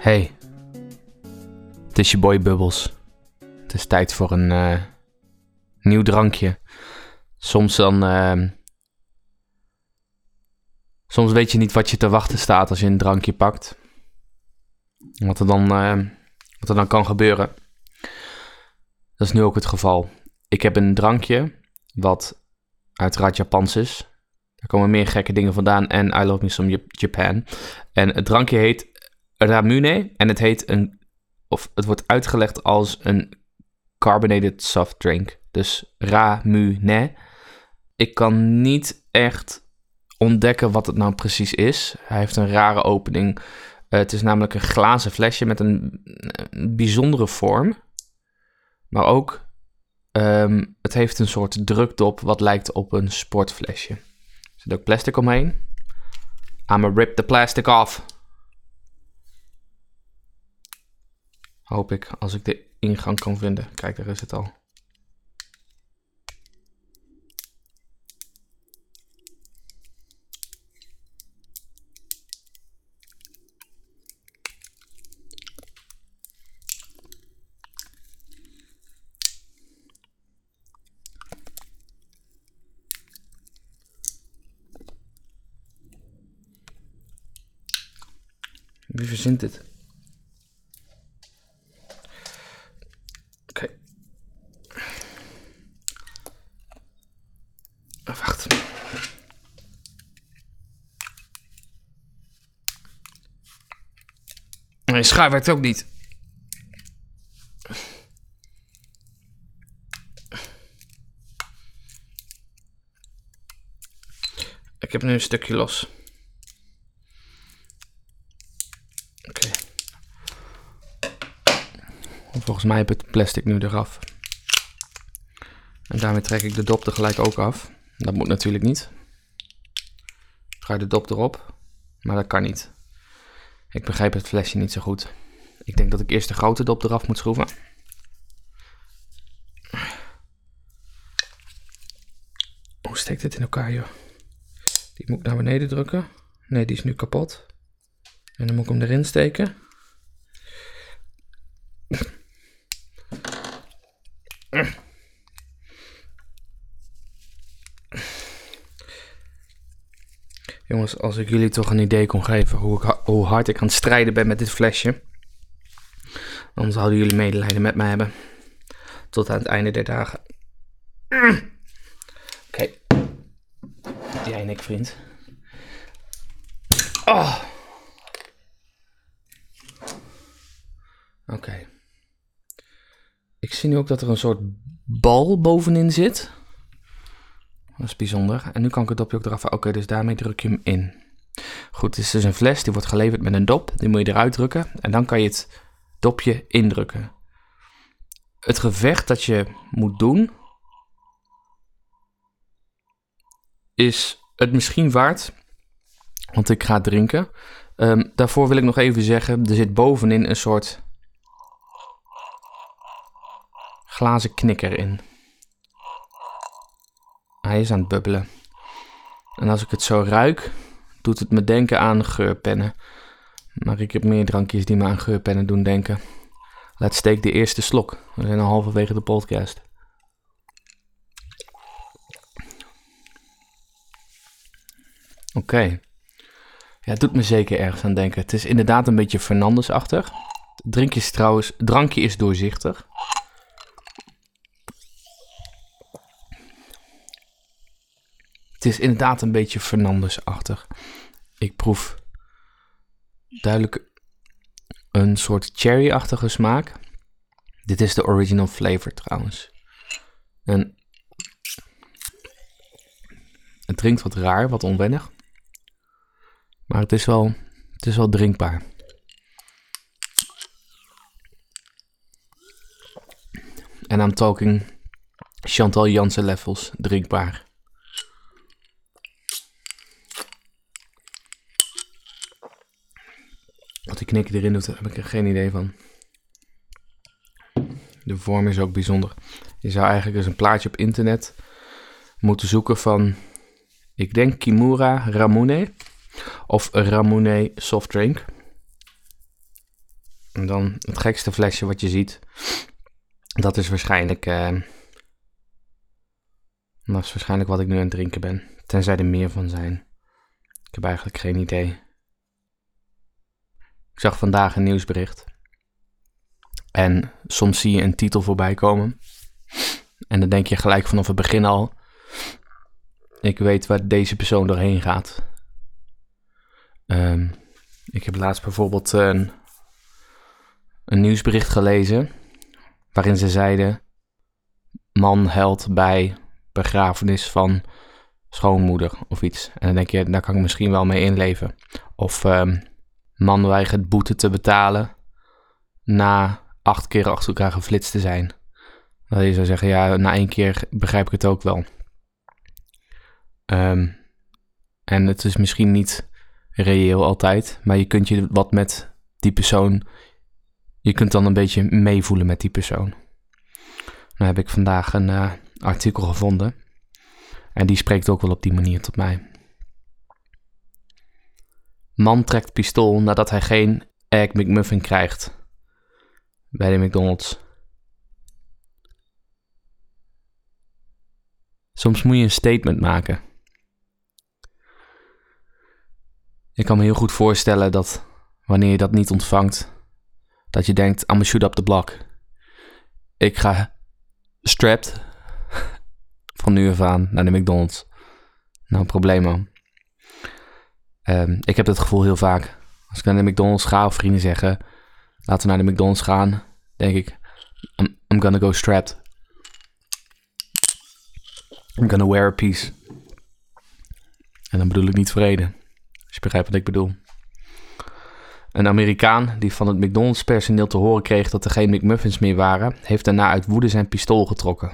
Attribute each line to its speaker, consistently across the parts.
Speaker 1: Hey, het is je boy Bubbles. Het is tijd voor een eh, nieuw drankje. Soms dan. ehm, soms weet je niet wat je te wachten staat als je een drankje pakt. Wat er dan, eh, wat er dan kan gebeuren. Dat is nu ook het geval. Ik heb een drankje wat uiteraard Japans is. Er komen meer gekke dingen vandaan en I love me some Jap- Japan. En het drankje heet Ramune en het heet een, of het wordt uitgelegd als een carbonated soft drink. Dus Ramune. Ik kan niet echt ontdekken wat het nou precies is. Hij heeft een rare opening. Eh, het is namelijk een glazen flesje met een, bijzondere vorm. Maar ook, ehm, het heeft een soort drukdop wat lijkt op een sportflesje. Er zit ook plastic omheen. I'ma rip the plastic off. Hoop ik, als ik de ingang kan vinden. Kijk, daar is het al. Wie verzint dit? Oké. Ah, Wacht. Nee, schaar werkt ook niet. Ik heb nu een stukje los. Oké. Volgens mij heb ik het plastic nu eraf. En daarmee trek ik de dop tegelijk ook af. Dat moet natuurlijk niet. Draai de dop erop. Maar dat kan niet. Ik begrijp het flesje niet zo goed. Ik denk dat ik eerst de grote dop eraf moet schroeven. Hoe steekt dit in elkaar, joh? Die moet ik naar beneden drukken. Nee, die is nu kapot. En dan moet ik hem erin steken. Jongens, als ik jullie toch een idee kon geven hoe, ik, hard ik aan het strijden ben met dit flesje, dan zouden jullie medelijden met mij hebben. Tot aan het einde der dagen. Oké. Jij en ik, vriend. Oh. Oké. Ik zie nu ook dat er een soort bal bovenin zit. Dat is bijzonder. En nu kan ik het dopje ook eraf. Oké, dus daarmee druk je hem in. Goed, het is dus een fles. Die wordt geleverd met een dop. Die moet je eruit drukken. En dan kan je het dopje indrukken. Het gevecht dat je moet doen... is het misschien waard... want ik ga drinken. Ehm, daarvoor wil ik nog even zeggen... er zit bovenin een soort... glazen knikker in. Hij is aan het bubbelen. En als ik het zo ruik, doet het me denken aan geurpennen. Maar ik heb meer drankjes die me aan geurpennen doen denken. Laat steek de eerste slok. We zijn al halverwege de podcast. Oké. Ja, het doet me zeker ergens aan denken. Het is inderdaad een beetje Fernandes-achtig. Het drinkje is trouwens, drankje is doorzichtig. Het is inderdaad een beetje Fernandes-achtig. Ik proef duidelijk een soort cherry-achtige smaak. Dit is de original flavor trouwens. En het drinkt wat raar, wat onwennig. Maar het is wel, het is wel drinkbaar. En I'm talking Chantal Jansen levels drinkbaar. Knikker erin doet, daar heb ik er geen idee van. De vorm is ook bijzonder. Je zou eigenlijk eens een plaatje op internet moeten zoeken van, ik denk Kimura Ramune of Ramune soft drink. En dan het gekste flesje wat je ziet. Dat is waarschijnlijk. eh, dat is waarschijnlijk wat ik nu aan het drinken ben. Tenzij er meer van zijn. Ik heb eigenlijk geen idee. Ik zag vandaag een nieuwsbericht. En soms zie je een titel voorbij komen. En dan denk je gelijk vanaf het begin al. Ik weet waar deze persoon doorheen gaat. Ehm, ik heb laatst bijvoorbeeld een, een nieuwsbericht gelezen. Waarin ze zeiden: Man held bij begrafenis van schoonmoeder of iets. En dan denk je, daar kan ik misschien wel mee inleven. Of ehm, man weigert boete te betalen na acht keer achter elkaar geflitst te zijn. Dat je zou zeggen, ja, na één keer begrijp ik het ook wel. Ehm, en het is misschien niet reëel altijd, maar je kunt je wat met die persoon, je kunt dan een beetje meevoelen met die persoon. Nou heb ik vandaag een eh, artikel gevonden en die spreekt ook wel op die manier tot mij. Man trekt pistool nadat hij geen Egg McMuffin krijgt bij de McDonald's. Soms moet je een statement maken. Ik kan me heel goed voorstellen dat wanneer je dat niet ontvangt, dat je denkt, I'm a shoot up the block. Ik ga strapped van nu af aan naar de McDonald's. Nou, probleem man. Ehm, ik heb dat gevoel heel vaak. Als ik naar de McDonald's ga of vrienden zeggen, laten we naar de McDonald's gaan, denk ik, I'm, gonna go strapped. I'm gonna wear a piece. En dan bedoel ik niet vrede. Als je begrijpt wat ik bedoel. Een Amerikaan die van het McDonald's personeel te horen kreeg dat er geen McMuffins meer waren, heeft daarna uit woede zijn pistool getrokken.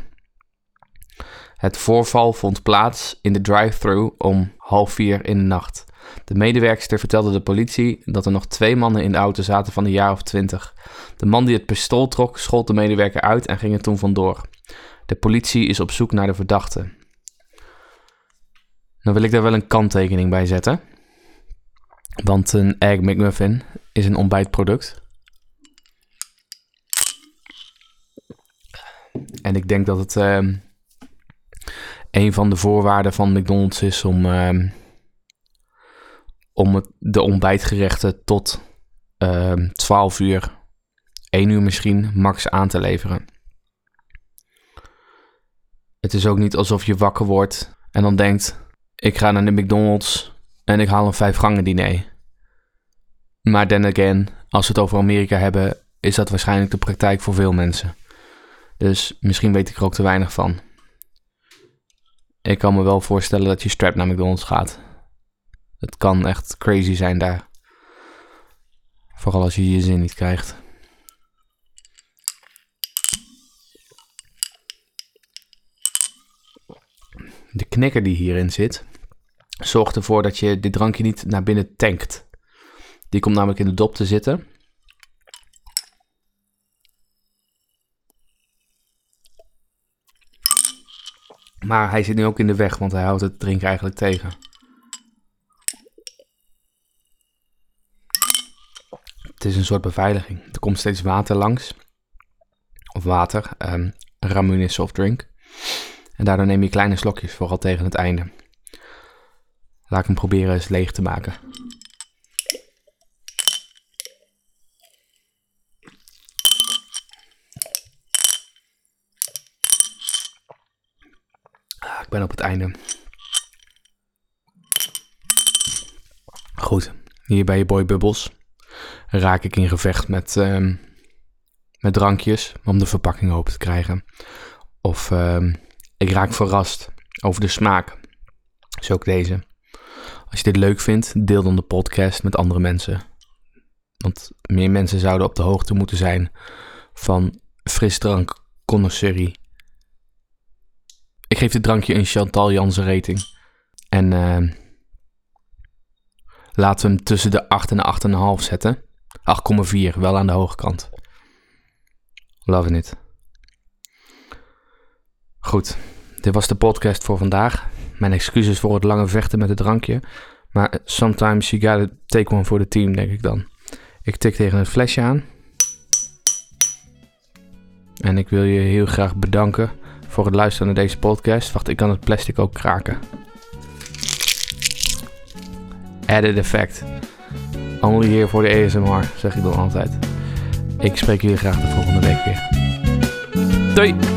Speaker 1: Het voorval vond plaats in de drive-thru om half vier in de nacht. De medewerkster vertelde de politie dat er nog twee mannen in de auto zaten van een jaar of twintig. De man die het pistool trok, schold de medewerker uit en ging er toen vandoor. De politie is op zoek naar de verdachte. Dan wil ik daar wel een kanttekening bij zetten. Want een Egg McMuffin is een ontbijtproduct. En ik denk dat het ehm, een van de voorwaarden van McDonald's is om, ehm, om de ontbijtgerechten tot ehm 12 uur, 1 uur misschien, max aan te leveren. Het is ook niet alsof je wakker wordt en dan denkt: ik ga naar de McDonald's en ik haal een vijf gangen diner. Maar then again, als we het over Amerika hebben, is dat waarschijnlijk de praktijk voor veel mensen. Dus misschien weet ik er ook te weinig van. Ik kan me wel voorstellen dat je strap naar McDonald's gaat. Het kan echt crazy zijn daar. Vooral als je je zin niet krijgt. De knikker die hierin zit, zorgt ervoor dat je dit drankje niet naar binnen tankt. Die komt namelijk in de dop te zitten. Maar hij zit nu ook in de weg, want hij houdt het drinken eigenlijk tegen. Is een soort beveiliging. Er komt steeds water langs. Of water, um, Ramune softdrink. En daardoor neem je kleine slokjes, vooral tegen het einde. Laat ik hem proberen eens leeg te maken. Ah, ik ben op het einde. Goed, hier bij je boy Bubbles raak ik in gevecht met, ehm, met drankjes om de verpakking open te krijgen. Of ehm, ik raak verrast over de smaak. Zo ook deze. Als je dit leuk vindt, deel dan de podcast met andere mensen. Want meer mensen zouden op de hoogte moeten zijn van frisdrank connoisseurie. Ik geef dit drankje een Chantal Jansen rating. En uh, laten we hem tussen de 8 en de 8,5 zetten. 8,4, wel aan de hoge kant. Loving it. Goed, dit was de podcast voor vandaag. Mijn excuses voor het lange vechten met het drankje. Maar sometimes you gotta take one for the team, denk ik dan. Ik tik tegen het flesje aan. En ik wil je heel graag bedanken voor het luisteren naar deze podcast. Wacht, ik kan het plastic ook kraken. Added effect. Only here voor de ASMR, zeg ik dan altijd. Ik spreek jullie graag de volgende week weer. Doei!